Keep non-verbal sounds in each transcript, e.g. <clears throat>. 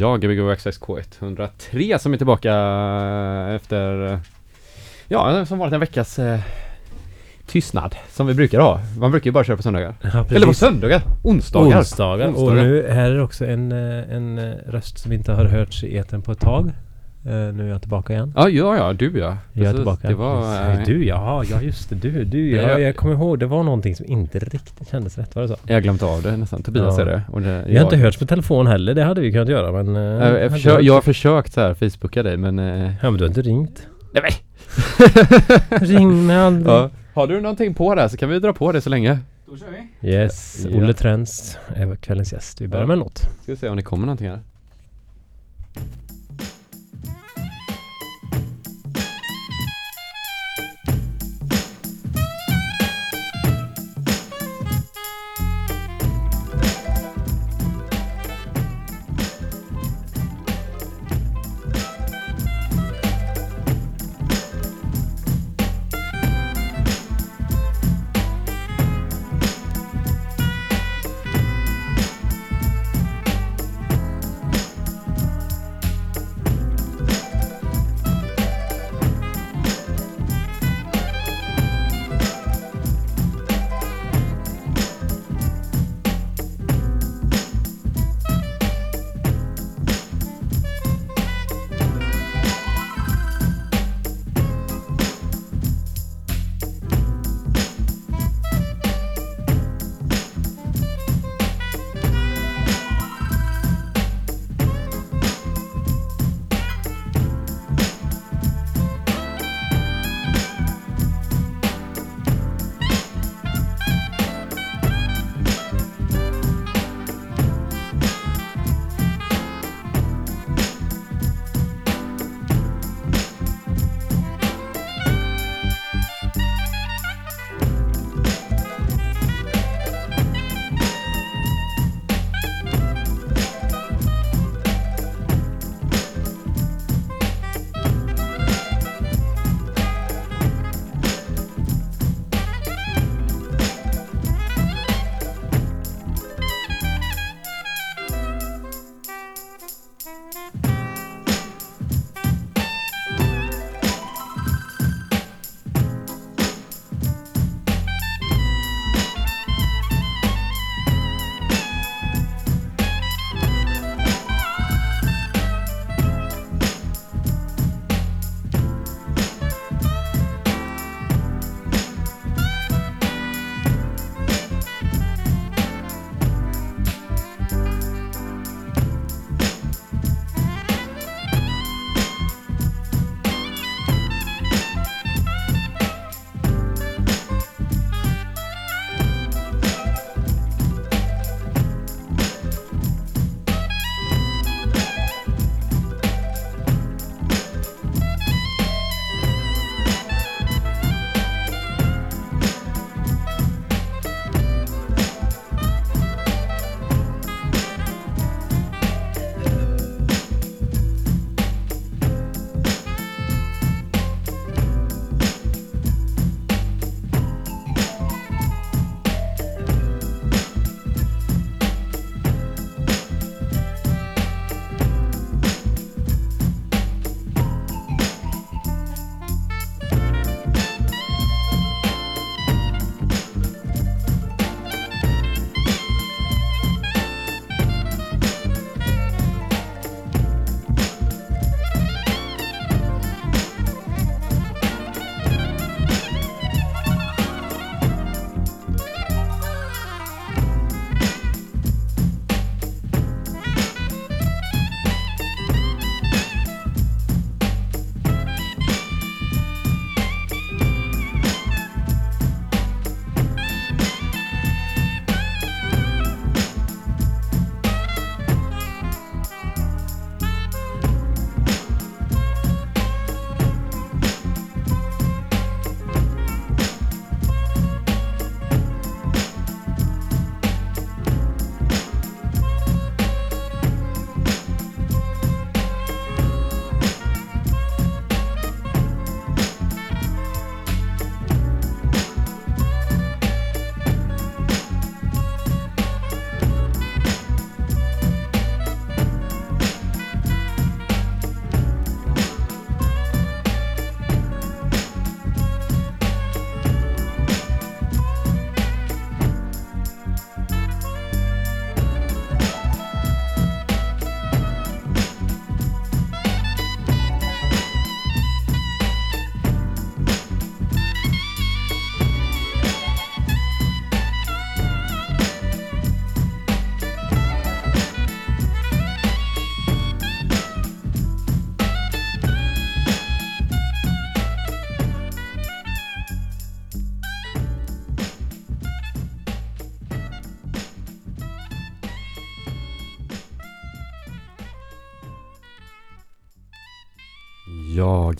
jag, Gbg Access K103 som är tillbaka efter, ja, som varit en veckas eh, tystnad som vi brukar ha. Man brukar ju bara köra på söndagar. Ja, Eller på söndagar, onsdagar. Onsdagar. Och Onsdagar. nu här är det också en, eh, en eh, röst som inte har hörts i etern på ett tag. Eh, nu är jag tillbaka igen. Ja, ja, ja, du ja. Jag är Precis. tillbaka. Det var... Precis. eh, Du ja, ja just det. Du, du ja. Ja. Jag kommer ihåg. Det var någonting som inte riktigt kändes rätt. Var det så? Jag har glömt av det nästan. Tobias Ja. är det. Och det Vi har inte hörts på telefon heller. Det hade vi kunnat göra men... eh, Jag, jag, hade försö- hört. jag har försökt så här Facebooka dig men... Ja men du har inte ringt. Nej men! <laughs> Ring mig <laughs> aldrig. ja. Har du någonting på där så kan vi dra på det så länge. Då kör vi. Yes, Ja. Olle Trends är kvällens gäst. Vi börjar Ja. med en låt. Ska vi se om det kommer någonting här.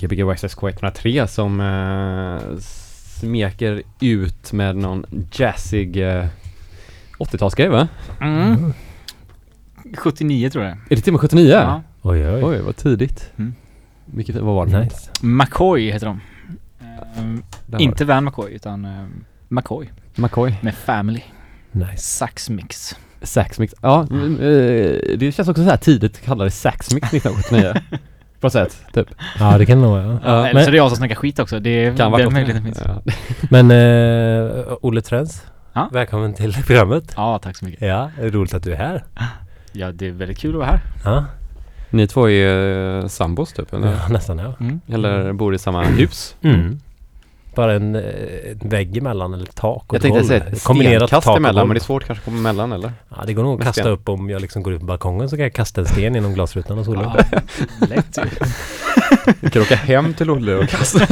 Gbg YSSK 103 som eh, smeker ut med någon jazzig eh, 80-talsgrej va? Mm. 79 tror jag. Är det till och med 79? Ja. Oj, oj. Oj, vad tidigt. Mm. Vilket, vad var det? Nice. McCoy heter de. Var inte Van McCoy utan um, McCoy. McCoy. med Family. Nice. Sax Mix. Saxmix. Ja, mm, eh, det känns också så här tidigt att kalla det Saxmix 1979. <laughs> På något sätt, typ. Ja, det kan det nog vara. Ja. Ja, Eller men- så är det jag som snackar skit också. Det Kan vara möjligheten finns. Ja. <laughs> Men eh, Olle Trends. Ja? Välkommen till programmet. Ja, tack så mycket. Ja, det är roligt att du är här. Ja, det är väldigt kul att vara här. Ja, Ni två är eh, sambos typ, eller? ja nästan ja. Mm. Eller bor i samma hus? Mm. Bara en, eh, en vägg emellan eller ett tak och Jag tänkte säga ett Kombinerat stenkast emellan, men det är svårt kanske att komma emellan eller? Ja, det går nog att Med kasta sten. upp om jag liksom går ut på balkongen så kan jag kasta en sten genom glasrutan och sola. Ja, <laughs> lätt ju. <laughs> <laughs> Du kan åka hem till Olle och kasta.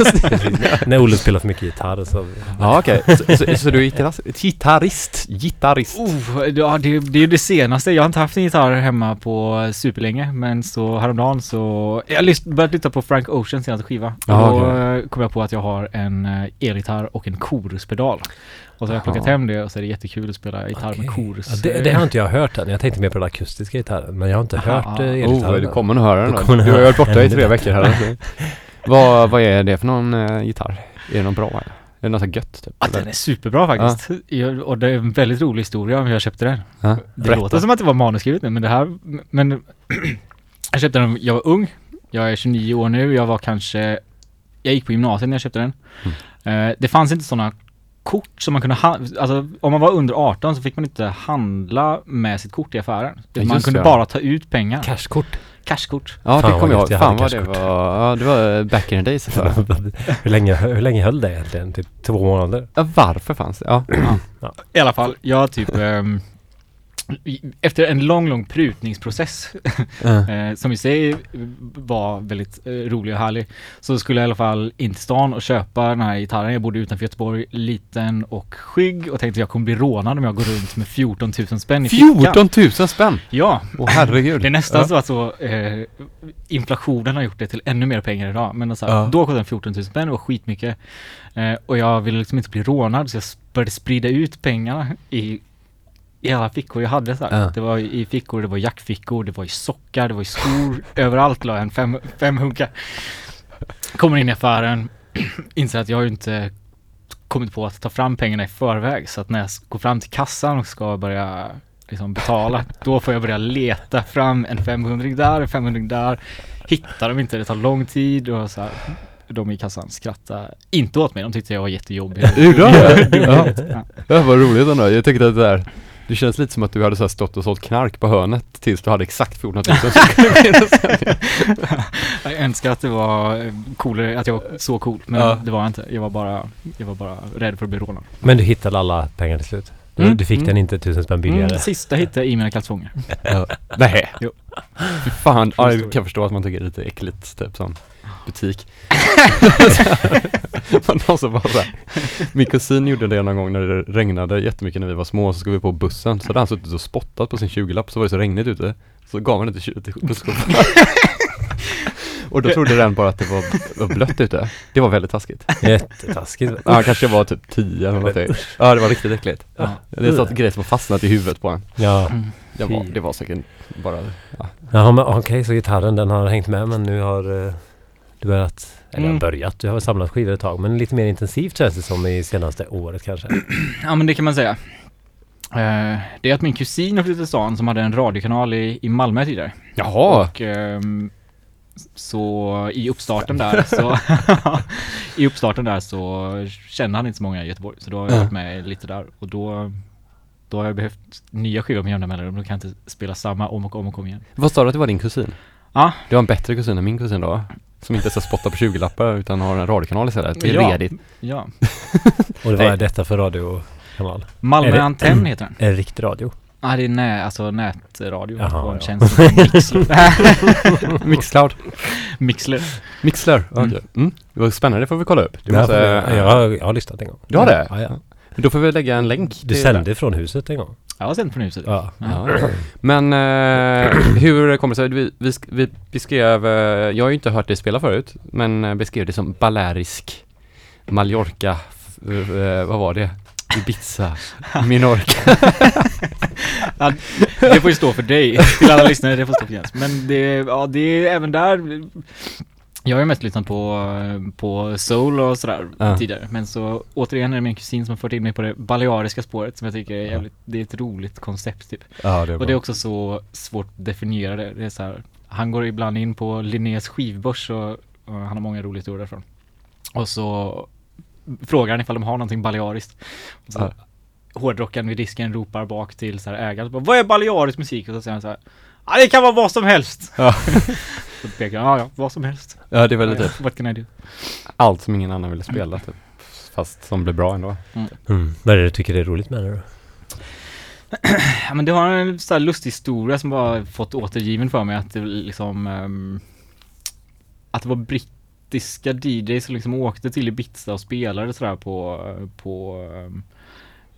När Olle spelar för mycket gitarr så... Ja okej, så, så, så du är gitarrist? Gitarrist? Gitarrist? Oh, ja, det, det är ju det senaste. Jag har inte haft en gitarr hemma på superlänge. Men så häromdagen så... Jag har börjat lyssna på Frank Oceans senaste skiva. Och Ja, då kom jag på att jag har en eh, elgitarr och en koruspedal. Och så har jag plockat hem det och så är det jättekul att spela gitarr med korus. Ja, det, det har inte jag hört än. Jag tänkte mer på den akustiska gitarren. Men jag har inte Aha, hört eh, Oh, elgitarren. du kommer nog höra den Du Du har ju varit borta i tre veckor här. Vad, vad är det för någon eh, gitarr? Är det någon bra? Eller? Är det något så gött typ? Ja, eller? den är superbra faktiskt. Jag, och det är en väldigt rolig historia om hur jag köpte den. Ja, Det berätta. låter som att det var manusskrivet nu, men det här, men <clears throat> jag köpte den, jag var ung, jag är 29 år nu, jag var kanske, jag gick på gymnasiet när jag köpte den. Mm. Eh, det fanns inte sådana kort som man kunde ha, alltså om man var under 18 så fick man inte handla med sitt kort i affären. Ja, man just kunde det. bara ta ut pengar. Cashkort. Cashkort. Ja, Fan, det kommer jag ihåg. Fan vad det var. Ja, det var back in the days. <laughs> Så. hur, länge, hur länge höll det egentligen? Typ två månader? Ja, varför fanns det? Ja. <clears throat> I alla fall, jag typ i- efter en lång, lång prutningsprocess <laughs> eh, som i sig var väldigt eh, rolig och härlig. Så skulle jag i alla fall in till stan och köpa den här gitarren. Jag bodde utanför Göteborg, liten och skygg och tänkte jag kommer bli rånad om jag går runt med 14 000 spänn i fickan. 14 000 spänn! Ja, Åh herregud. det är nästan Ja. så att så, eh, inflationen har gjort det till ännu mer pengar idag. Men alltså, Ja. då kostade den 14 000 spänn, det var skitmycket. Eh, och jag ville liksom inte bli rånad så jag började sprida ut pengarna i i alla fickor jag hade så här. Ja. Det var i fickor, det var jackfickor, det var i sockar, det var i skor. <laughs> Överallt la jag en fem, fem hunka. Kommer in i affären, <clears throat> inser att jag har ju inte kommit på att ta fram pengarna i förväg. Så att när jag går fram till kassan och ska börja liksom betala, <laughs> då får jag börja leta fram en 500 där, en 500 där. Hittar dem inte, det tar lång tid och så här. De i kassan skrattade inte åt mig, de tyckte jag var jättejobbig. Gjorde <laughs> de? Ja. Var roligt ändå. Jag tyckte att det där det känns lite som att du hade så här stått och sålt knark på hörnet tills du hade exakt 14 000 så skulle du vinna sen. Jag önskar att det var coolare, att jag var så cool, men Ja. det var jag inte. Jag var bara, jag var bara rädd för att bli rånad. Men du hittade alla pengar till slut? Du, Mm, du fick mm. den inte tusen spänn billigare? Mm, sista hittade jag i mina kalsonger. Ja. Nej. Jo. Fan, ja, jag kan förstå att man tycker det är lite äckligt, typ som butik. <laughs> Man har så bara så här. Min kusin gjorde det någon gång när det regnade jättemycket när vi var små, så skulle vi på bussen, så hade han suttit och spottat på sin 20-lapp, så var det så regnigt ute, så gav han det till, till busschauffören. <laughs> Och då trodde den bara att det var, var blött ute. Det var väldigt taskigt. Jättetaskigt. Ja, han kanske var typ 10 eller någonting. Ja, det var riktigt äckligt. Ja. Det är sånt grej som har fastnat i huvudet på en. Ja. Det var, det var säkert bara, ja. Jaha, men okej, så gitarren den har hängt med men nu har du börjat, eller Mm. börjat, du har väl samlat skivor ett tag men lite mer intensivt känns det som i senaste året kanske. <clears throat> Ja men det kan man säga. Eh, det är att min kusin har flyttat till stan som hade en radiokanal i, i Malmö tidigare. Jaha! Och ehm, så i uppstarten där så <laughs> I uppstarten där så kände han inte så många i Göteborg så då har jag Ja. varit med lite där och då Då har jag behövt nya skivor med jämna mellanrum, då kan jag inte spela samma om och om och om igen. Vad sa du att det var din kusin? Ja. Du har en bättre kusin än min kusin då? Som inte ska spotta på 20-lappar utan har en radiokanal istället. Det är Ja. redigt. Ja. <laughs> Och det Nej. var detta för radiokanal? Malmö Är det- Antenn heter den. En riktig radio? Ja det är nä, alltså nätradio Jaha, och en ja. tjänst som Mixler. <laughs> Mixcloud. Mixler. Mixler, okej. Mm. Mm. Det var spännande, det får vi kolla upp. Du Ja, måste, för- jag, har, jag har lyssnat en gång. Du har det? Ja, ja. Då får vi lägga en länk Du sände från huset en gång? Jag har sänt från huset. Ja. Ja. Men eh, hur kommer det sig? Vi, vi, vi beskrev, eh, jag har ju inte hört dig spela förut, men eh, beskrev det som Balearisk Mallorca, eh, vad var det? Ibiza, Minorca. <laughs> Ja, det får ju stå för dig, till alla lyssnare, det får stå för Jens. Men det, ja det är även där Jag har ju mest lyssnat på, på soul och sådär Ja. tidigare Men så återigen är det min kusin som har fört in mig på det baleariska spåret som jag tycker är jävligt, det är ett roligt koncept typ Ja, det Och det är också så svårt att definiera det, det är så här, Han går ibland in på Linnés skivbörs och, och han har många roliga historier därifrån Och så frågar han ifall de har någonting baleariskt så, Ja. Hårdrockaren vid disken ropar bak till så här ägaren Vad är balearisk musik? Och så säger han så här Ja det kan vara vad som helst! Ja. <laughs> så pekar ja ja, vad som helst Ja, det är väl typ What can I do? allt som ingen annan ville spela typ. Fast som blev bra ändå. Mm. Vad är det du tycker är roligt med det då? <clears throat> Ja men det har en sån här lustig historia som bara fått återgiven för mig att det liksom ehm, Att det var brittiska DJs som liksom åkte till Ibiza och spelade sådär på på ehm,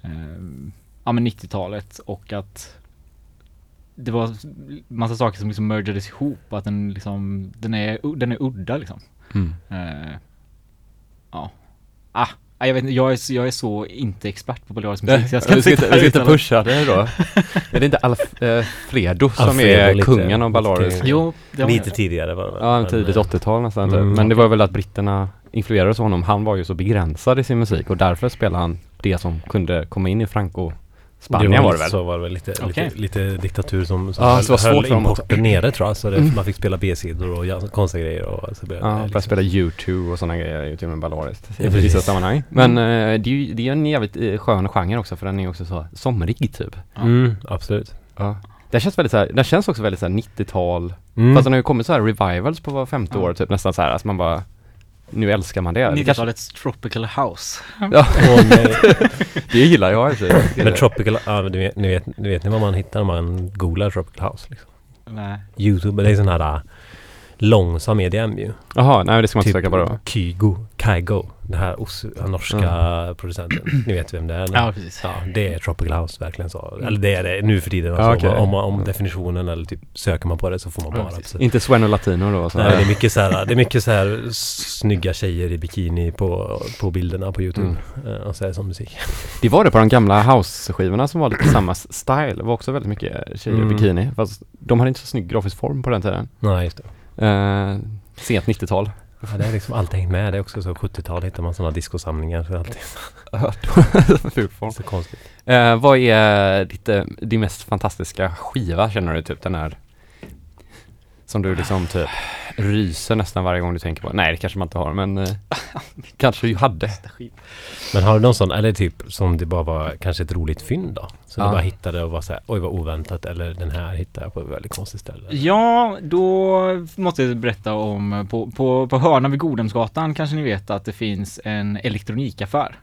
ehm, Ja men 90-talet och att Det var massa saker som liksom mergades ihop att den liksom Den är, den är udda liksom Mm. Eh, Ja Ah, ah, jag vet inte, jag är, så- jag är så inte expert på balearisk musik så jag ska vi ska inte inte, vi ska inte pusha det då. <laughs> är det inte Alfredo som Alfredo är lite- kungen av Balearisk? lite- Jo, det var Lite det. tidigare var det väl? Ja, tidigt eh, 80-tal nästan typ. Mm, Men det okej. var väl att britterna influerades av honom. Han var ju så begränsad i sin musik och därför spelade han det som kunde komma in i Franco Spanien var det väl? Så var det väl lite, Okej. lite, lite diktatur som, som Ja, höll, så var svårt höll importen nere tror jag. Så det, Mm. man fick spela B-sidor och ja, konstiga grejer och så blev Ja, det började liksom- spela U2 och sådana grejer är ju till och med ballariskt Ja, i precis. vissa sammanhang. Men eh, det är ju det är en jävligt eh, skön genre också för den är också så somrig typ. Mm, absolut. Ja. Den känns väldigt så här, den känns också väldigt så här 90-tal. Mm. Fast den har ju kommit så här revivals på var femte Ja. år typ nästan så här. Alltså man bara Nu älskar man det. Det, kanske, 90-talets tropical house. ja, med, <laughs> det gillar jag alltså. med tropical, ja, men du vet, ni vet, ni vet ni vad man hittar när man googlar tropical house liksom? Nej. Youtube, det är sån här långsam EDM ju. Jaha, nej det ska man inte Typ söka på då. Kygo, Kygo, den här os- norska producenten. Ni vet vem det är? Ja, precis. Ja, det är Tropical House verkligen så. Eller det är det nu för tiden. Ja, Alltså, okej. om, man- om definitionen eller typ söker man på det så får man Ja, bara. absolut. Inte Sven och Latino då? Så. Nej, det är mycket så här, det är mycket så här snygga tjejer i bikini på, på bilderna på Youtube. Mm. Eh, Och så är det som musik. Det var det på de gamla house-skivorna som var lite <clears throat> samma style. Det var också väldigt mycket tjejer i Mm. bikini. Fast de hade inte så snygg grafisk form på den tiden. Nej, just det. Eh, sent 90-tal. Ja, det är liksom alltid hängt med. Det är också så 70-tal hittar man sådana discosamlingar. Så är alltid <laughs> så konstigt. Eh, vad är ditt, eh, din mest fantastiska skiva känner du typ den här som du liksom typ ryser nästan varje gång du tänker på? Nej det kanske man inte har men eh, <laughs> kanske du hade. Men har du någon sån, eller typ som det bara var kanske ett roligt fynd då? Som Ja. du bara hittade och var såhär, oj vad oväntat. Eller den här hittade jag på ett väldigt konstigt ställe. Ja, då måste jag berätta om på, på, på hörnan vid Godhemsgatan kanske ni vet att det finns en elektronikaffär.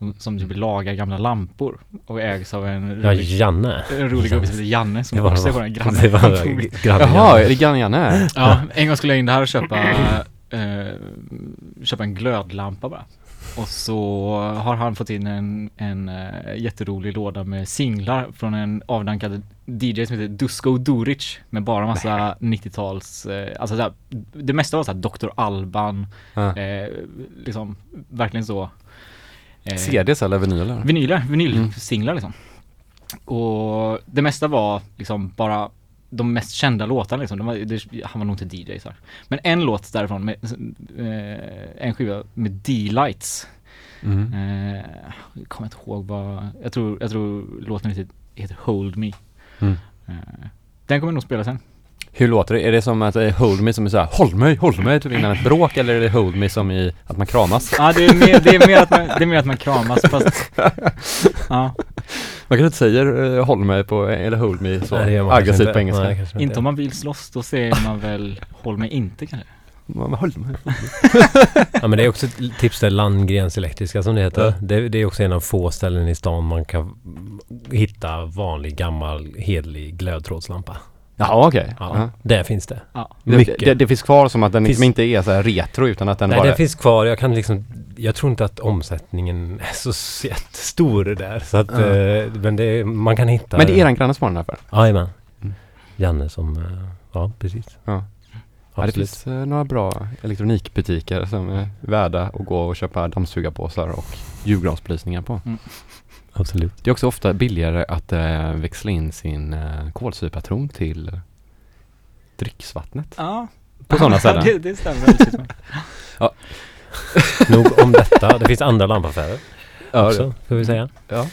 Som, som typ lagar gamla lampor och ägs av en Ja, rolig, Janne. en rolig gubbe som heter Janne som Det var, också är vår granne. det var <laughs> grannen Jaha, är det Janne Janne? Ja, en gång skulle jag in där och köpa, <laughs> eh, köpa en glödlampa bara. Och så har han fått in en, en eh, jätterolig låda med singlar från en avdankad DJ som heter Dusko Duric med bara massa 90-tals, eh, alltså såhär, det mesta var såhär Dr. Alban, Ja. eh, liksom verkligen så. Eh, CDs eller vinyler? Vinyler, Mm. vinylsinglar liksom. Och det mesta var liksom bara de mest kända låtarna liksom. De var, det, han var nog inte DJ så. Men en låt därifrån med, eh, en skiva med D-Lights. Mm. Eh, jag kommer inte ihåg vad, jag tror, jag tror låten heter, heter Hold Me. Mm. Eh, den kommer jag nog spela sen. Hur låter det? Är det som att eh, hold me som är såhär håll mig, håll mig typ innan ett bråk eller är det hold me som i att man kramas? Ja det är mer, det är mer att man, det är mer att man kramas fast, <laughs> ja. Man kanske inte säger eh, håll mig på, eller hold me så Nej, det aggressivt inte. på engelska. Nej, kanske Inte om man vill slåss, då säger man väl Håll mig inte kanske. Man, håll mig. Ja men det är också ett tips där Landgrens Elektriska som det heter. Ja. Det, det är också en av få ställen i stan man kan hitta vanlig gammal hedlig glödtrådslampa. Jaha okej. Ja, Ja. Där finns det. Ja. Det, Mycket. det, det finns kvar som att den liksom Finns- inte är så här retro utan att den Nej bara den finns kvar. Jag kan liksom jag tror inte att omsättningen är så jättestor där. Så att, Ja. eh, men det, man kan hitta... Men det är eran granne som har den här affären? Jajamän. Mm. Janne som, eh, ja precis. Ja. Ja, det Absolut. finns eh, några bra elektronikbutiker som är värda att gå och köpa dammsugarpåsar och julgransbelysningar på. Absolut. Det är också ofta billigare att eh, växla in sin eh, kolsyrpatron till dricksvattnet. Ja. På sådana <laughs> ställen. det, det stämmer bra. <laughs> Nog om detta. Det finns andra lampaffärer Ja, också, får vi säga. ja.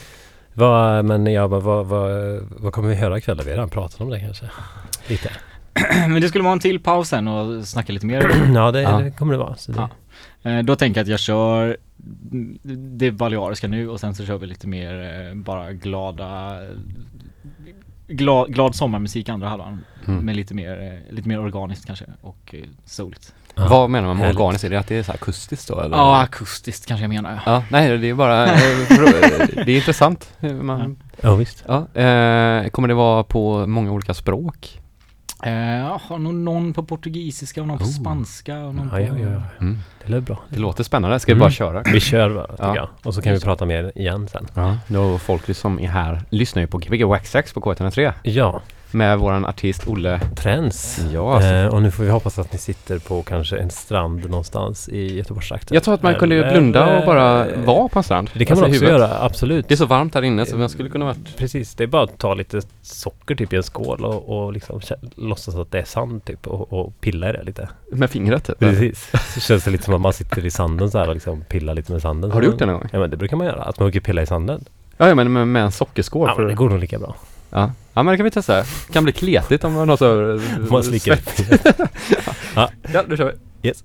Vad, men jag bara, vad, vad, vad kommer vi höra ikväll? Vi har redan pratat om det kanske. Lite. <clears throat> Men det skulle vara en till paus sen och snacka lite mer. <clears throat> ja, det, Ja. det kommer det vara. Så det, Ja. Eh, Då tänker jag att jag kör det baleariska nu och sen så kör vi lite mer eh, bara glada glad, glad sommarmusik andra halvan. Mm. Med lite mer, eh, lite mer organiskt kanske och souligt. Ja. Vad menar man med Härligt. organiskt? Är det att det är så akustiskt då eller? Ja, akustiskt kanske jag menar. Ja, nej det är bara, det är intressant. hur Man, Ja, visst. ja, eh, kommer det vara på många olika språk? Eh, jag har nog någon på portugisiska och någon på Oh. spanska och någon Ja, på... ja. ja. Mm. Det låter bra. Det låter spännande, ska vi Mm. bara köra? Vi kör bara, tycker Ja. jag. Och så kan vi prata mer igen sen. Ja, då folk som är här lyssnar ju på Gbg Waxax på K103 Ja, med våran artist Olle. trends. Ja. Eh, och nu får vi hoppas att ni sitter på kanske en strand någonstans i Göteborgstrakten. Jag tror att man kunde Eller- blunda och bara vara på en strand. Det kan man Alltså, också i huvudet. göra, absolut. Det är så varmt här inne så man skulle kunna varit Precis, det är bara att ta lite socker typ i en skål och, och liksom låtsas att det är sand typ och, och pilla i det lite. med fingret typ. Precis. Så känns det lite som att man sitter i sanden så här och liksom pillar lite med sanden. Har du gjort det någon gång? Ja men det brukar man göra, att man brukar pilla i sanden. Ja, ja men med, med en sockerskål. Ja för, men det går nog lika bra. ja. Ja, men det kan vi testa. kan bli kletigt om man har så... Man slickar upp. <laughs> Ja, då kör vi. Yes.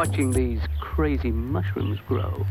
Watching these crazy mushrooms grow.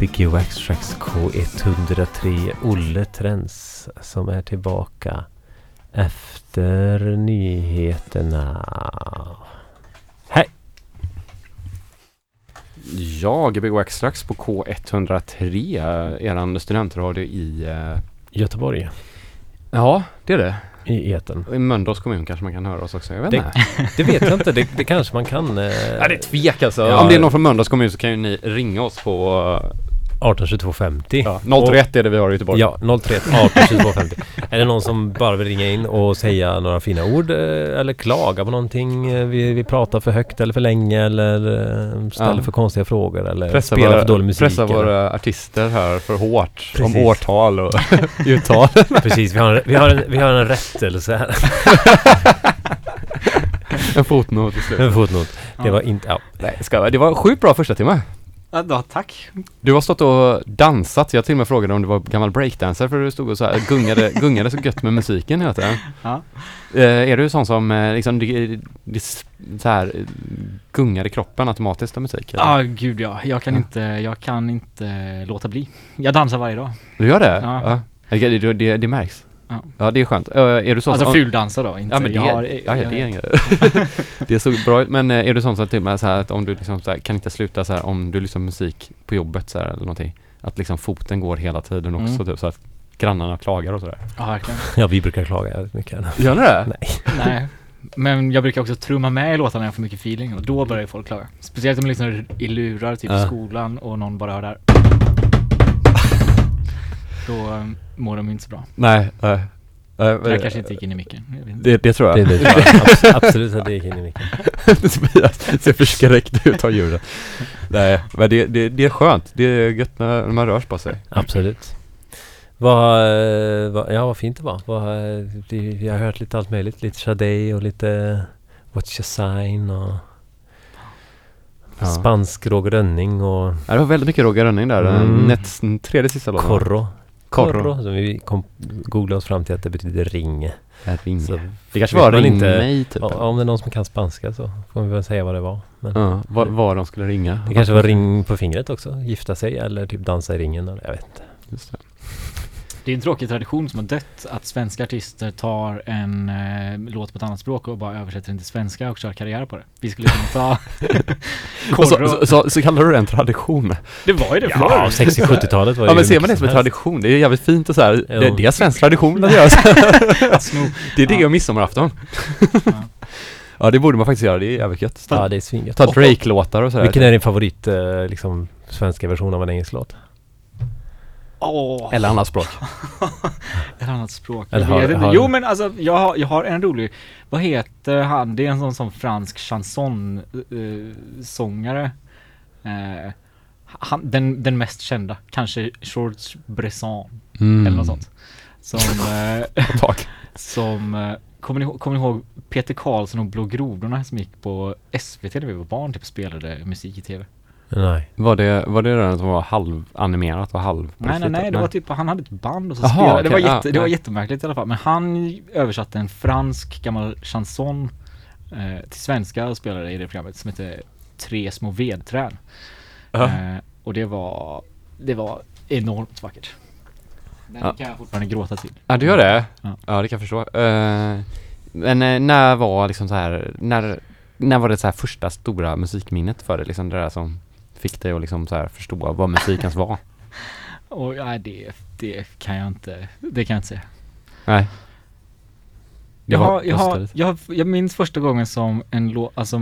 Gbg Wax Tracks K103 Olle Trends som är tillbaka efter nyheterna. Hej! Ja, Gbg strax på K103, eran studentradio i... eh, Göteborg Ja, det är det. i eten. I Mölndals kommun kanske man kan höra oss också, jag vet Det- inte. <laughs> Det vet jag inte, det, det <laughs> kanske man kan. Eh, Ja, det är tvek alltså. Ja. Om det är någon från Mölndals kommun så kan ju ni ringa oss på... eh, 182250. Ja, 031 är det vi har i Göteborg. Ja, 031 18 22 50. Är det någon som bara vill ringa in och säga några fina ord eh, eller klaga på någonting? eh, Vi, vi pratar för högt eller för länge eller eh, ställer Ja. för konstiga frågor eller Pressa spelar våra, för dålig musik. pressa eller- våra artister här för hårt. Precis. Om årtal och <laughs> uttal. Precis, vi har, en, vi, har en, vi har en rättelse här. <laughs> en fotnot i En slutet. fotnot. Det var inte... Ja. Nej, ska, det var sjukt bra första timme. Ja, tack. Du har stått och dansat. Jag till och med frågade om du var gammal breakdancer för du stod och så här gungade, <laughs> gungade så gött med musiken hela tiden. Ja. Eh, är du sån som eh, liksom det, så här gungar i kroppen automatiskt av musik? Ja, gud ja. Jag kan Ja. inte, jag kan inte låta bli. Jag dansar varje dag. Du gör det? Ja. Det, det, det, det märks. Ja. Ja, det är skönt. Eh, är du sån Alltså som... fuldansar då, inte Ja men det, jag har, ja, ja, det är inget. <laughs> Det såg bra ut. Men eh, är du sån som till och med så här att om du liksom så här, kan inte sluta så här om du lyssnar på musik på jobbet så här eller någonting. Att liksom foten går hela tiden också Mm. typ så att grannarna klagar och sådär. Ja, verkligen. <laughs> ja, vi brukar klaga jävligt mycket. Gör ni det? <laughs> Nej. Nej. Men jag brukar också trumma med i låtarna när jag får mycket feeling och då börjar folk klaga. Speciellt om man lyssnar i lurar, typ i skolan och någon bara hör där. Då eh, mår de inte så bra. Nej. nej. Nej, Det där kanske inte gick in i micken. Det, det tror jag. Det, det tror jag. Abs- absolut att det gick in i micken. <laughs> Tobias ser förskräckt ut av ljudet. Nej, men det, det, det är skönt. Det är gött när, man rör på sig. Absolut. Vad, eh, vad, ja vad fint det var. Vad, eh, det, jag har hört lite allt möjligt. Lite Sade och lite What's your sign och Ja. spansk Roger Rönning och Ja, det var väldigt mycket Roger Rönning där. Mm. Nästan tredje sista låten. Corro. Corro. Corro. Som vi kom, googlade oss fram till att det betyder ring. Ring. Så Det kanske var ring inte- mig typ. ja, om det är någon som kan spanska så får vi väl säga vad det var. Men Ja, var, var de skulle ringa. Det kanske var ring på fingret också. Gifta sig eller typ dansa i ringen. Eller, jag vet inte. Just det. Det är en tråkig tradition som har dött att svenska artister tar en eh, låt på ett annat språk och bara översätter den till svenska och kör karriär på det. Vi skulle kunna ta <laughs> Och så, så, så, så kallar du det en tradition? Det var ju det förr. Ja, 60-70-talet var Ja ju men ser man det som en tradition? Det är jävligt fint och så här. Det, det är svensk tradition att göra. <laughs> Det är det Ja. och midsommarafton. Ja. <laughs> Ja det borde man faktiskt göra, det är jävligt gött. Ja, det är svingött. Ta Drake-låtar och sådär. Vilken är din favorit eh, liksom, svenska version av en engelsk låt? Åh, Eller annat språk. <laughs> ett annat språk. Eller har- har- Jo men alltså jag har, jag har en rolig, vad heter han? Det är en sån som fransk chanson-sångare. eh, han, den, den mest kända, kanske Georges Bresson Mm. eller något sånt. Som, <laughs> eh, som eh, Kommer ni, kommer ni ihåg Peter Karlsson och Blå grodorna som gick på SVT när vi var barn typ spelade musik i tv? Nej. Var det, var det den som var halvanimerat och halv Nej nej nej, det var typ, han hade ett band och så Jaha, spelade, det var, jätte, det var jättemärkligt i alla fall. Men han översatte en fransk gammal chanson eh, till svenska och spelade i det programmet som heter Tre små vedträd. Ja. Eh, och det var, det var enormt vackert. Den Ja. kan jag fortfarande gråta till. Ja du gör det? Ja. Ja, det kan jag förstå. Eh, men eh, när var liksom så här, när, när var det så här första stora musikminnet för dig? Liksom det där som fick dig att liksom så här förstå vad musik ens var? <laughs> Och nej, det, det kan jag inte, det kan jag inte säga. Nej. Det Jag har, jag, har, jag, har, jag minns första gången som en låt, alltså,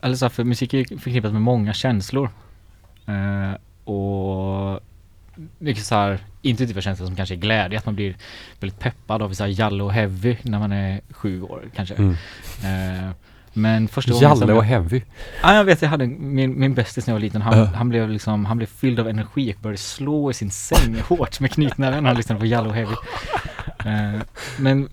eller så här, för musik är förknippat med många känslor. Eh, och mycket så här intuitiva känslor som kanske är glädje, att man blir väldigt peppad av så här Jalle och Heavy när man är sju år kanske. Mm. Eh, men första gången Jalle och Heavy. Ja, jag vet, jag hade min, min bästis när jag var liten, han, Ja. han blev liksom, han blev fylld av energi och började slå i sin säng <laughs> hårt med knytnäven när han lyssnade på Jallo och Heavy. Eh, men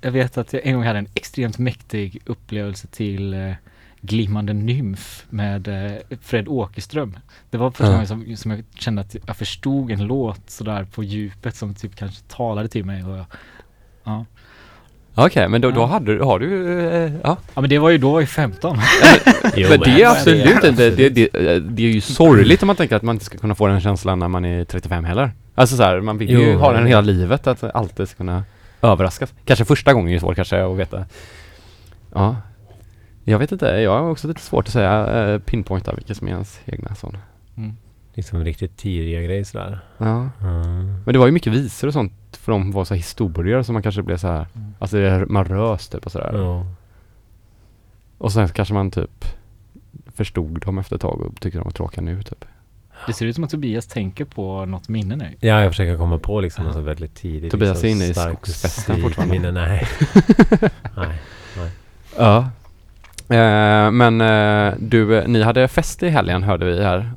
jag vet att jag en gång hade en extremt mäktig upplevelse till eh, Glimmande nymf med eh, Fred Åkerström. Det var första Ja. gången som, som jag kände att jag förstod en låt sådär på djupet som typ kanske talade till mig och jag, ja. Okej, men då, då hade du, har du, eh, ja. Ja men det var ju då var jag 15. <laughs> <laughs> Jo, men det är absolut inte, det, det, det, är ju sorgligt om man tänker att man inte ska kunna få den känslan när man är 35 heller. Alltså så här, man vill ju Jo, ha den hela livet, att alltid ska kunna överraskas. Kanske första gången är svårt kanske att veta. Ja. Jag vet inte, jag har också lite svårt att säga, eh, pinpointa vilka som är ens egna sådana. Liksom riktigt tidiga grejer sådär. Ja. Mm. Men det var ju mycket visor och sånt för de var så historier som man kanske blev så här, alltså det- man rös typ och sådär. Ja. Och sen kanske man typ förstod dem efter ett tag och tyckte de var tråkiga nu typ. Det ser ut som att Tobias tänker på något minne nu. Ja, jag försöker komma på liksom något så väldigt tidigt. Tobias är liksom, inne i skogsfesten fortfarande. Minne, <laughs> nej. nej. Ja. Eh, men eh, du, ni hade fest i helgen hörde vi här.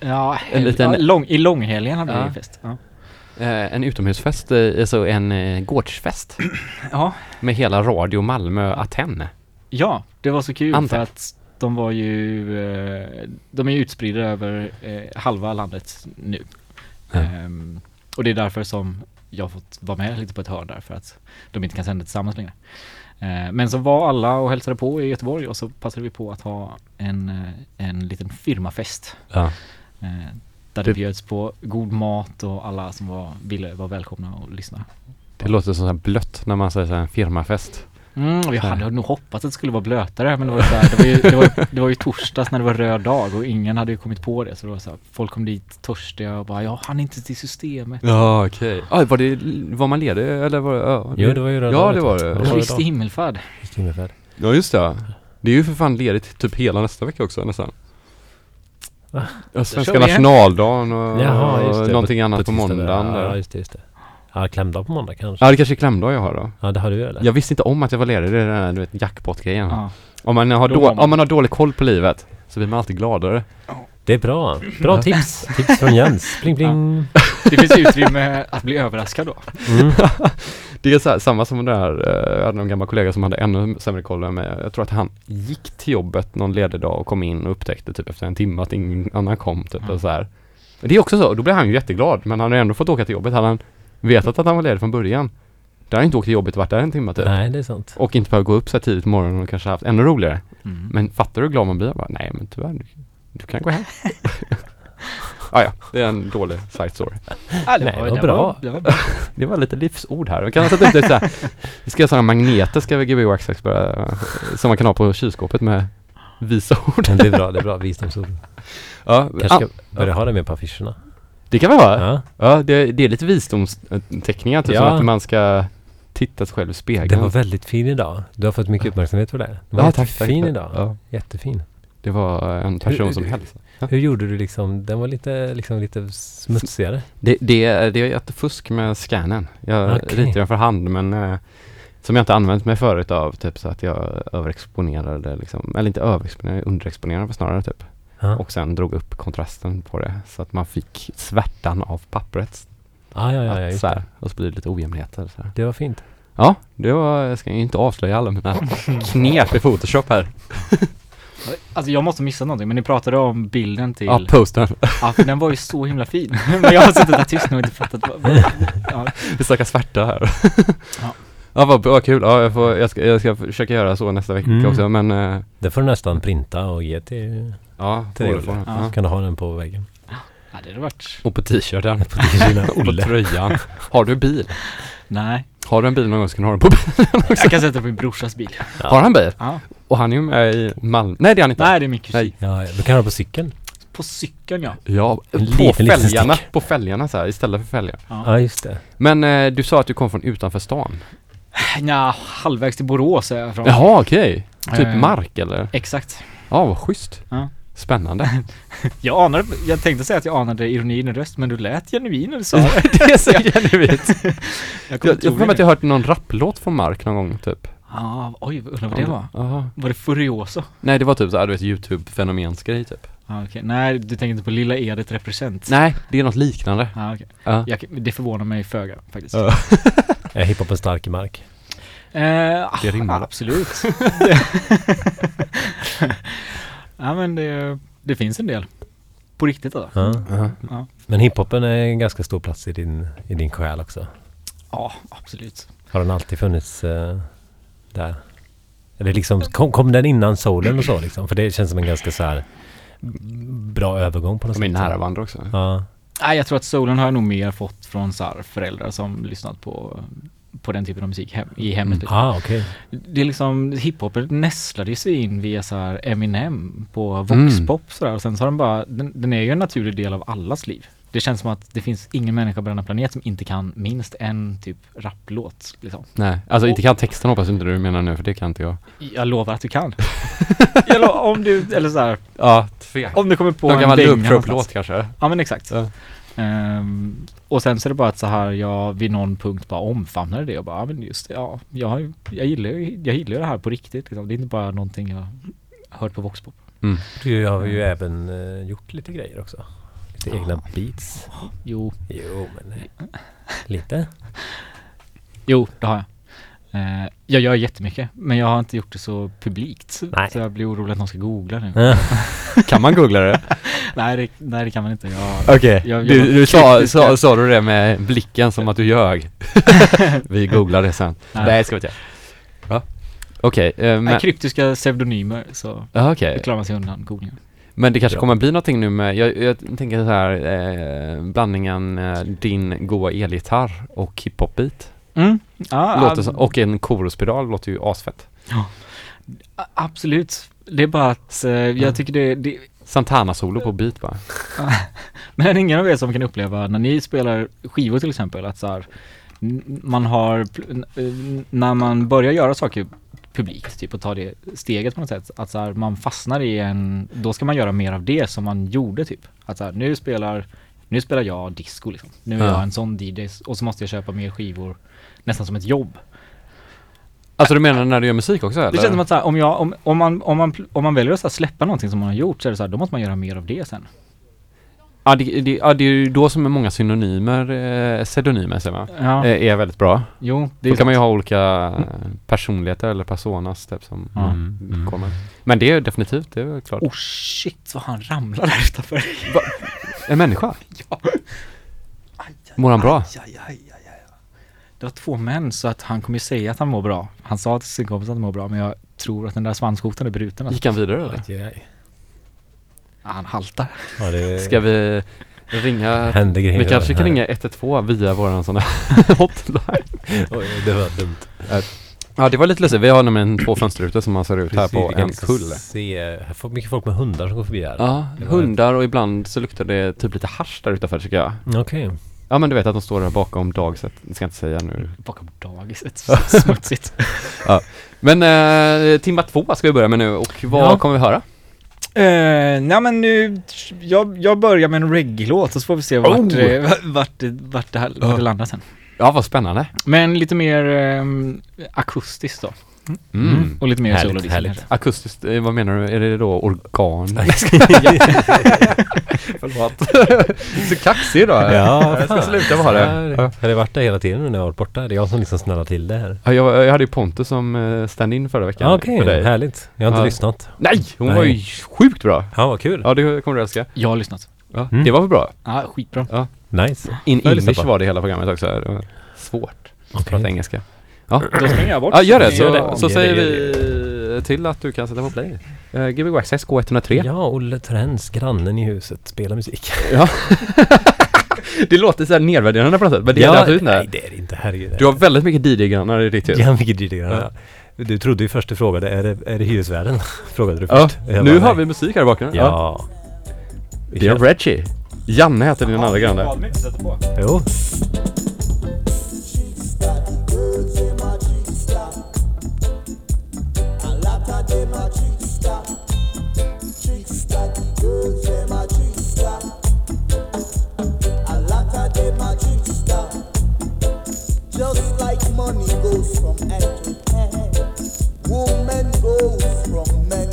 Ja, En liten- ja lång, i långhelgen hade Ja. vi fest. Ja. Eh, en utomhusfest, eh, alltså en eh, gårdsfest. <clears throat> ja. Med hela Radio Malmö Aten. Ja, det var så kul Antar. för att de var ju, eh, de är ju utspridda över halva landet nu. Ehm, och det är därför som jag fått vara med lite på ett hörn där för att de inte kan sända tillsammans längre. Men så var alla och hälsade på i Göteborg och så passade vi på att ha en, en liten firmafest. Ja. Där det Det- bjöds på god mat och alla som var, ville var välkomna och lyssna. Det låter så här blött när man säger så här en firmafest. Mm, vi hade nog hoppats att det skulle vara blötare men det var, ju så här, det, var ju, det, var ju, det var ju torsdags när det var röd dag och ingen hade ju kommit på det så det var så här, folk kom dit törstiga och bara jag hann inte till systemet. Ja okej. Ah, var, det, var man ledig eller var det, ja, Jo, det var ju röda Ja dagen, det vet var det. Det var Kristi himmelfärd. Kristi himmelfärd. Ja just det. Det är ju för fan ledigt typ hela nästa vecka också nästan. Va? Ja, svenska nationaldagen och Jaha, just det. någonting annat på, där. måndagen Ja, just det, just det. Ja, klämdag på måndag kanske. Ja det kanske är klämdag jag har då. Ja, det har du eller? Jag visste inte om att jag var ledig, det är den här du vet jackpot-grejen. Ja. Om, man har Då man- om man har dålig koll på livet så blir man alltid gladare. Det är bra. Bra tips. tips från Jens. Pling pling. Det finns utrymme att bli överraskad då. Mm. <laughs> Det är så här, samma som den där, eh, jag hade en gammal kollega som hade ännu sämre koll än mig. Jag tror att han gick till jobbet någon ledig dag och kom in och upptäckte typ efter en timme att ingen annan kom typ Ja. och så här. Det är också så, då blir han ju jätteglad men han har ändå fått åka till jobbet. Hade han vetat att han var ledig från början, då hade han inte åkt till jobbet och varit där en timme typ. Nej, det är sant. Och inte behövt gå upp så här tidigt på morgonen och kanske haft ännu roligare. Mm. Men fattar du hur glad man blir? Bara, Nej men tyvärr, du, du kan gå hem. <laughs> ah, ja, det är en dålig side story. <laughs> Ja, det Nej, det var det bra. Var, det var bra. Det var lite livsord här. Vi kan sätta upp det så här. <laughs> Vi ska ha sådana magneter ska vi Gbg Access bara, som man kan ha på kylskåpet med visa ord. Men det är bra, det är bra. Visdomsord. Ja, Kanske ska ah, börja ha det med på affischerna. det kan vi ha. Ja. Ja, det, det är lite visdomsteckningar, typ Ja. som att man ska titta sig själv i spegeln. Den var väldigt fin idag. Du har fått mycket uppmärksamhet för det. Den var Ja, tack, jättefin tack. idag. Ja. Jättefin. Det var en person Hur- som hälsade. Hur gjorde du liksom? Den var lite, liksom lite smutsigare. Det, det, det är ett fusk med scannen. Jag Okej. ritar den för hand men eh, som jag inte använt mig förut av typ så att jag överexponerade liksom, eller inte överexponerade, underexponerade snarare typ. Ja. Och sen drog upp kontrasten på det så att man fick svärtan av pappret. Ah, ja, ja, ja, just här, och så blir det lite ojämnheter. Så här. Det var fint. Ja, det var, jag ska inte avslöja alla mina knep i Photoshop här. <laughs> Alltså jag måste missa någonting men ni pratade om bilden till, Ja, posten. ja för den var ju så himla fin. <laughs> men jag har suttit där tyst nu och inte fattat vad, vad ja. Vi snackar svärta här. <laughs> Ja. Ja, vad, vad kul. Ja, jag, får, jag, ska, jag ska försöka göra så nästa vecka Mm. också men eh, Det får du nästan printa och ge till... ja, Till. Olle. Ja. Ja. Kan du ha den på väggen. ja, det hade varit, Och på t-shirten. På t-shirten. <laughs> och på tröjan. Har du bil? Nej. Har du en bil någon gång så kan du ha den på bil. <laughs> Jag kan sätta på min brorsas bil. Har han bil? Ja. Och han är ju med i Malmö. Nej det är han inte. Nej det är min kusin. Nej. Ja, du kan ha den på cykeln. På cykeln ja. Ja, En på liten, liten fälgarna. stick. På fälgarna så här, istället för fälgar. Ja. Ja, just det. Men eh, du sa att du kom från utanför stan. Nja, halvvägs till Borås är jag från. Jaha okej. Typ Eh. mark eller? Exakt. Ja vad schysst. Ja. Spännande. <laughs> Jag anade, jag tänkte säga att jag anade ironi i röst men du lät genuin när du sa <laughs> det. det är så <laughs> genuint. Jag Jag jag ihåg att jag hört någon rapplåt från Mark någon gång typ. Ja, oj, undrar vad det var. Jaha. Var det Furioso? Nej det var typ såhär du vet youtube-fenomensgrej typ. Ja, okej. Nej, du tänker inte på Lilla Edith Represent? Nej, det är något liknande. Ja, okej. Ja. Jag, det förvånar mig föga faktiskt. Ja. Är hiphopen stark i mark? Eh, Det rimmar. Absolut. Ja men det, det finns en del. På riktigt alltså. Ja. Ja. Men hiphopen är en ganska stor plats i din, i din själ också. Ja, absolut. Har den alltid funnits eh, där? Eller liksom, kom, kom den innan solen och så liksom? För det känns som en ganska så här bra övergång på något De är sätt. nära varandra också. Ja. Nej, jag tror att soulen har jag nog mer fått från så här föräldrar som lyssnat på, på den typen av musik hem, i hemmet. liksom. Ah, okej. Det är liksom, hiphopen nästlade sig in via så här Eminem på Mm. voxpop sådär och sen så har den bara, den, den är ju en naturlig del av allas liv. Det känns som att det finns ingen människa på denna planet som inte kan minst en typ rapplåt liksom. Nej, alltså inte kan texten hoppas inte du menar nu för det kan inte jag. Jag lovar att du kan. <laughs> jag lo- om du, eller så här, Ja, tvek. om du kommer på Någon en gammal dänga Loop någonstans. låt kanske? Ja men exakt. Ja. Ehm, och sen så är det bara att så här, jag vid någon punkt bara omfamnade det och bara, ja men just det, ja, jag, jag gillar ju jag gillar det här på riktigt liksom. Det är inte bara någonting jag hört på voxpop. Mm. Du har ju även eh, gjort lite grejer också. Lite egna beats. Jo, Jo, men lite. jo det har jag. Eh, jag gör jättemycket, men jag har inte gjort det så publikt. Nej. Så jag blir orolig att någon ska googla nu. Ja. <laughs> Kan man googla det? Nej, det, nej, det kan man inte. Jag, Okej, Jag- du, du sa, <laughs> sa, sa du det med blicken som att du ljög? <laughs> Vi googlar det sen. Nej. Nej, ska vi inte. Ja. Okej, eh, men, kryptiska pseudonymer, så ja, okej. det klarar man sig undan googlingen. Men det kanske Ja. kommer bli någonting nu med, jag, jag tänker så här, eh, blandningen eh, din goa elgitarr och hiphop-beat. Mm. Ja, Låter ja, som, och en koruspedal låter ju asfett. a- absolut. Det är bara att eh, jag Ja. tycker det, det Santana-solo på beat bara. <laughs> Men ingen av er som kan uppleva när ni spelar skivor till exempel att så här, man har, n- när man börjar göra saker publikt, typ och ta det steget på något sätt, att så här, man fastnar i en, då ska man göra mer av det som man gjorde typ. Att så här, nu spelar, nu spelar jag disco liksom. Nu är Ja. jag en sån DJ och så måste jag köpa mer skivor nästan som ett jobb. Alltså du menar när du gör musik också eller? Det känns som att så här, om, jag, om, om, man, om, man, om man väljer att så här, släppa någonting som man har gjort så är det så här, då måste man göra mer av det sen. Ja det, det, ja, det är ju då som är många synonymer, eh, pseudonymer säger man, Ja, eh, är väldigt bra. jo, det Då är kan man ju sant. ha olika personligheter eller personas typ som Ja. Mm, mm. kommer. Men det är ju definitivt, det är klart. Oh shit vad han ramlar där utanför. En människa? <laughs> Ja. Mår han bra? Aj, aj, aj. Det var två män så att han kommer ju säga att han mår bra. Han sa till sin kompis att han mår bra men jag tror att den där svanskotan är bruten. Alltså. Gick han vidare eller? Ja, han haltar. Ja, det Ska vi ringa? händer grejer. Vi kanske kan ringa 112 via våran sån här <laughs> hotline. Oj, det var dumt. Ja det var lite lustigt, vi har nämligen två fönsterrutor som man ser ut här på en liksom kull. Se, här mycket folk med hundar som går förbi här. Ja, hundar och ibland så luktar det typ lite hasch där utanför tycker jag. Okej. Ja men du vet att de står där bakom dagset, det ska jag inte säga nu. Bakom dagiset. <laughs> Smutsigt. <laughs> Men eh, timma två ska vi börja med nu och vad Ja. kommer vi höra? Uh, nej men nu, jag, jag börjar med en reggae-låt och så får vi se vart, Oh! eh, <laughs> vart, det, vart, det, här, vart det landar sen. Ja vad spännande. Men lite mer ehm, akustiskt då. Mm. Och lite mer Härligt, solo härligt. Akustiskt, eh, vad menar du? Är det då organ? <laughs> Förlåt. så kaxig då. Ja, jag ska sluta vara det. Ja, Ja. Har det varit det hela tiden när jag har varit borta? Det är jag som liksom snurrar till det här. Ja, jag, jag hade ju Pontus som eh, stand-in förra veckan. Ja, Okej, dig. härligt. Jag har inte Ja. lyssnat. Nej! Hon Nej. var ju sjukt bra. Ja, vad kul. Ja, det kommer du älska. Jag har lyssnat. Ja, Mm. Det var väl bra? Ja, skitbra. Nice. In English var det hela programmet också. Det var svårt att Okej. prata engelska. Ja, Då springer jag bort. ja gör det. Så, Gör det. så Gör säger det, gör vi till att du kan sätta på play. Uh, Gbg Access K103. Ja, Olle Trends, grannen i huset, spelar musik. <laughs> det låter så här nedvärderande på något sätt, men det är ja, det absolut inte. Nej, det är det inte. Herregud. Du har väldigt mycket DJ-grannar i ditt hus. Ja, mycket lite grann. Du trodde ju först du frågade, är det, är det hyresvärden? <laughs> frågade du Ja, först. Jag nu har vi musik här i bakgrunden. Ja. Vi Det är. Reggie. Janne heter din andra granne. Jo. Money goes from hand to hand, woman goes from man.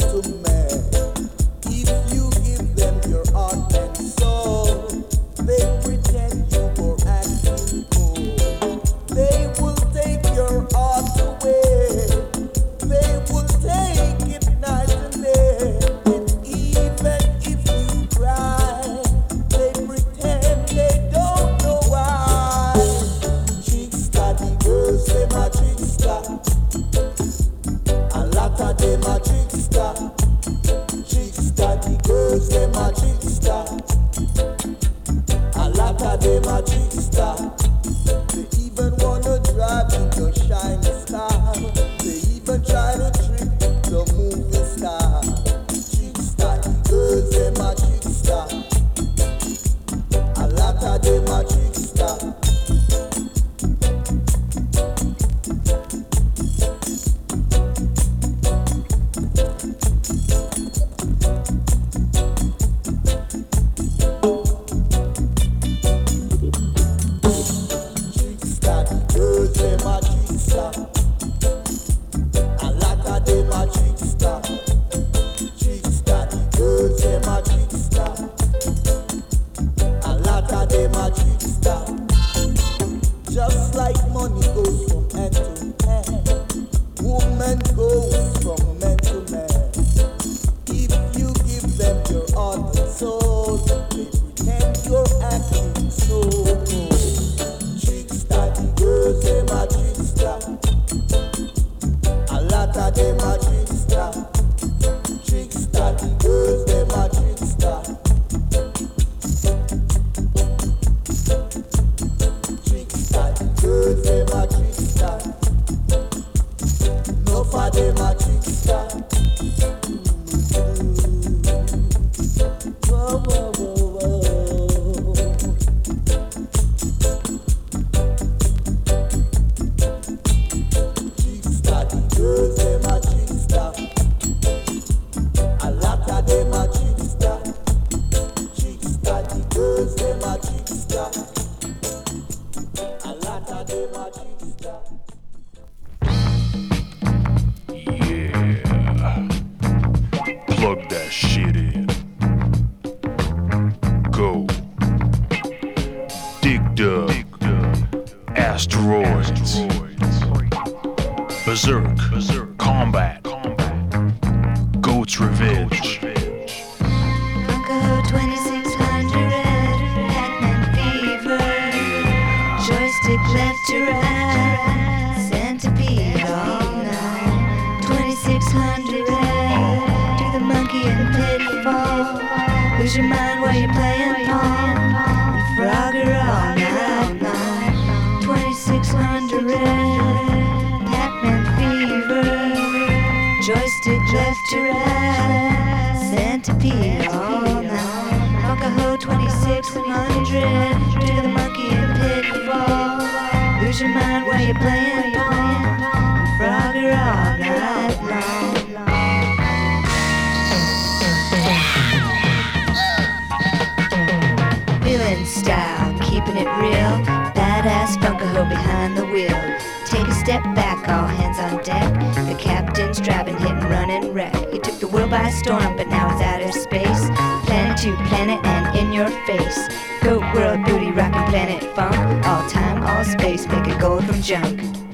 step back, all hands on deck. The captain's driving, hit and run and wreck. He took the world by storm, but now it's out of space. Planet to planet and in your face. Go world beauty, rockin' planet funk. All time, all space, make it go from junk.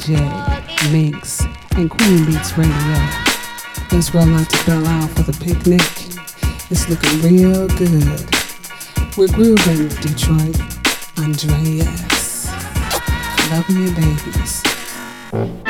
DJ, Minx and Queen Beats Radio. Let's roll out to Belle for the picnic. It's looking real good. We're grooving Detroit. Andreas. Love me, babies.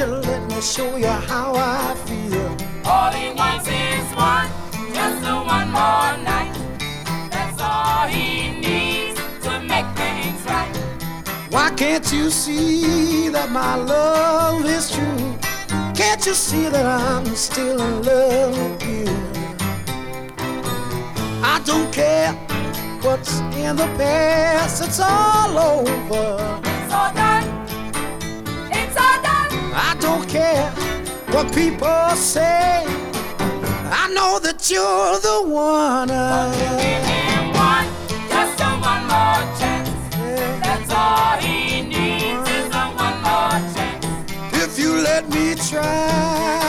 You let me show you how I feel? All he wants is one, just a one more night. That's all he needs to make things right. Why can't you see that my love is true? Can't you see that I'm still in love with you? I don't care what's in the past, it's all over. Care what people say. I know that you're the one. Give him one, just a one more chance. That's all he needs is a one more chance. If you let me try,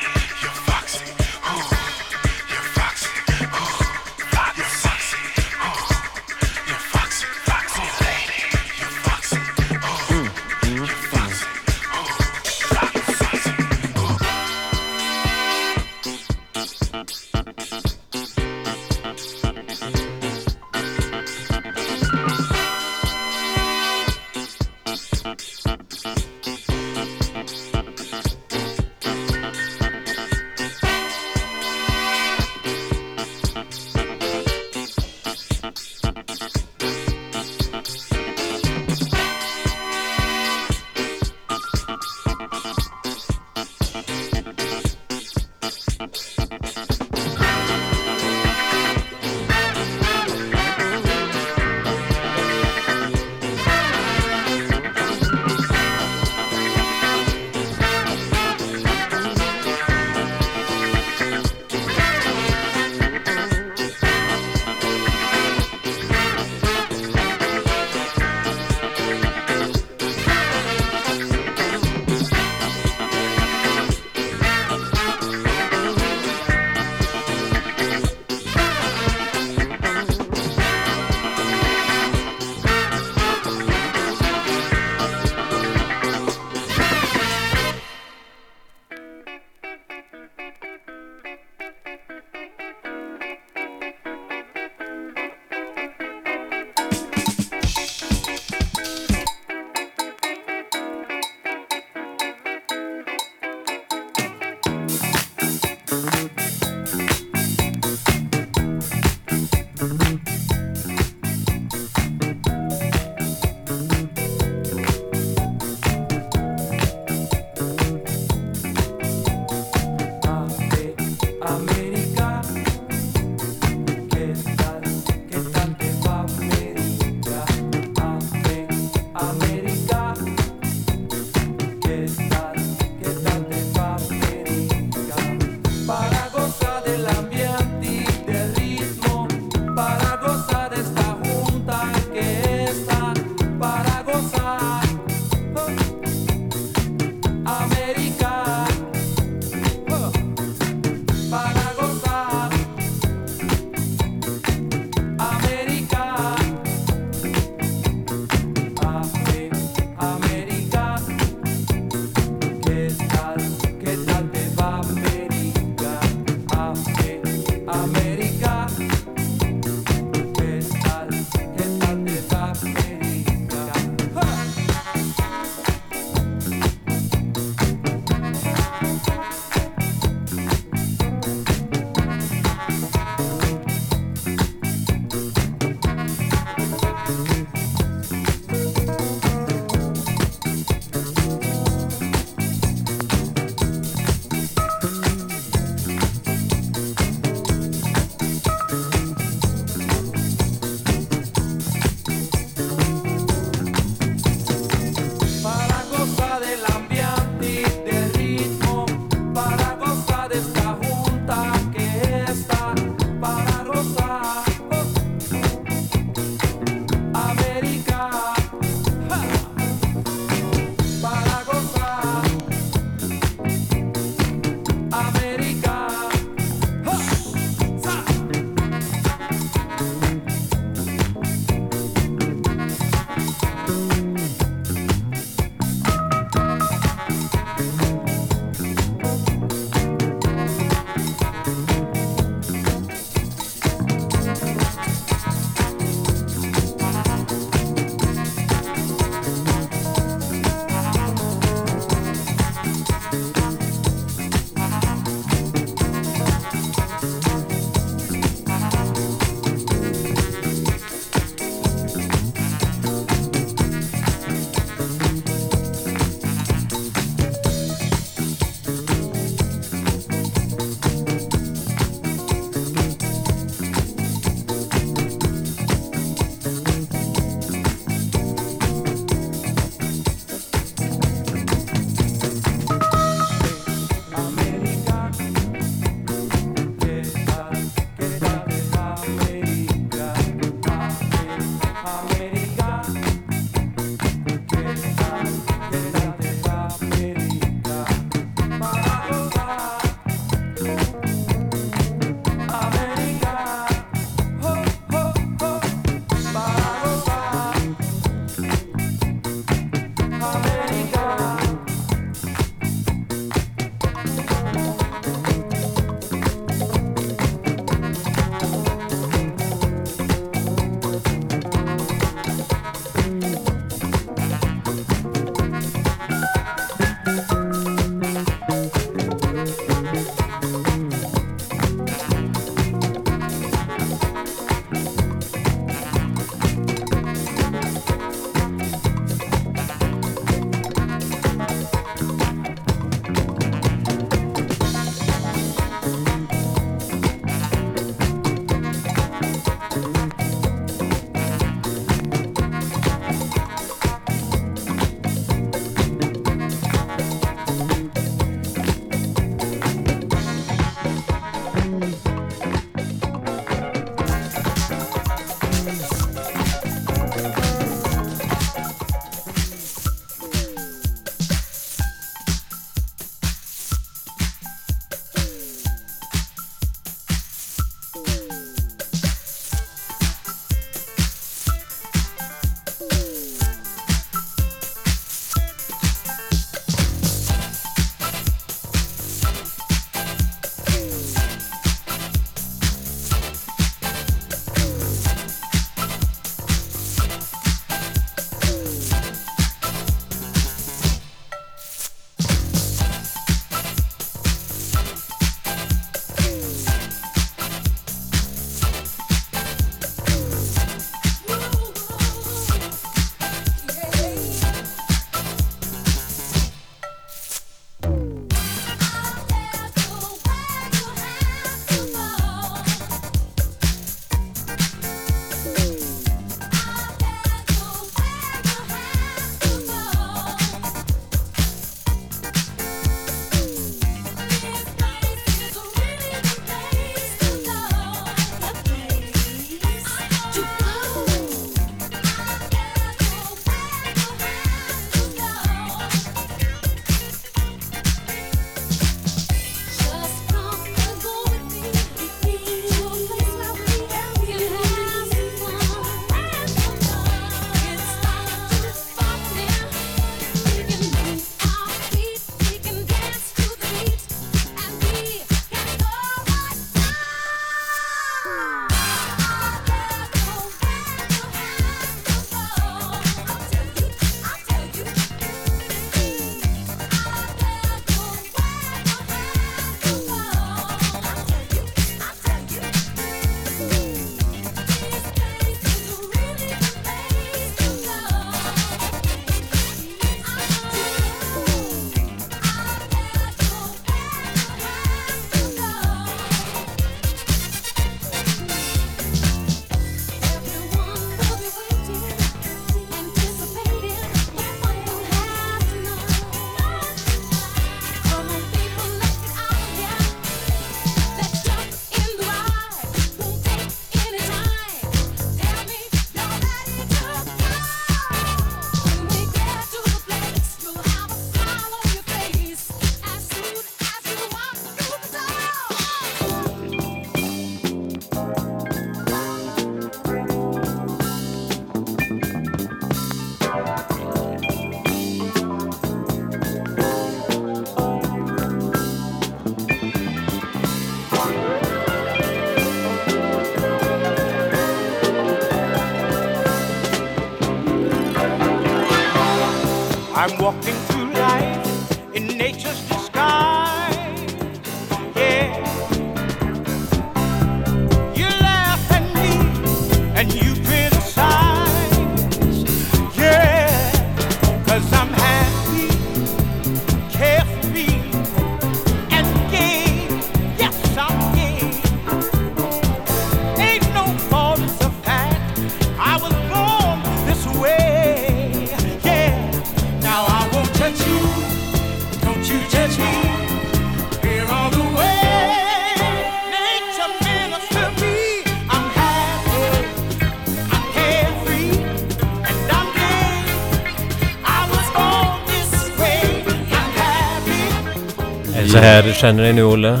känner dig nu Olle?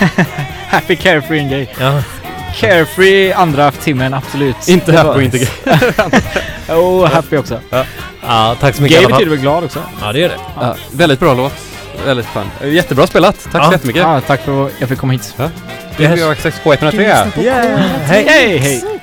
<laughs> Happy, carefree and gay. Ja. Carefree andra timmen, absolut. Inte Det happy var- och inte gay. <laughs> Jo, happy också. Ja, tack så mycket Gay betyder väl glad också? Ja, det gör det. Ja, väldigt bra låt. Väldigt fan. Jättebra spelat. Tack Ja. så jättemycket. Ja, tack för att jag fick komma hit. Ja. Det är 6 på 103. Du lyssnar på Yeah. K103. Hej, hej, hej.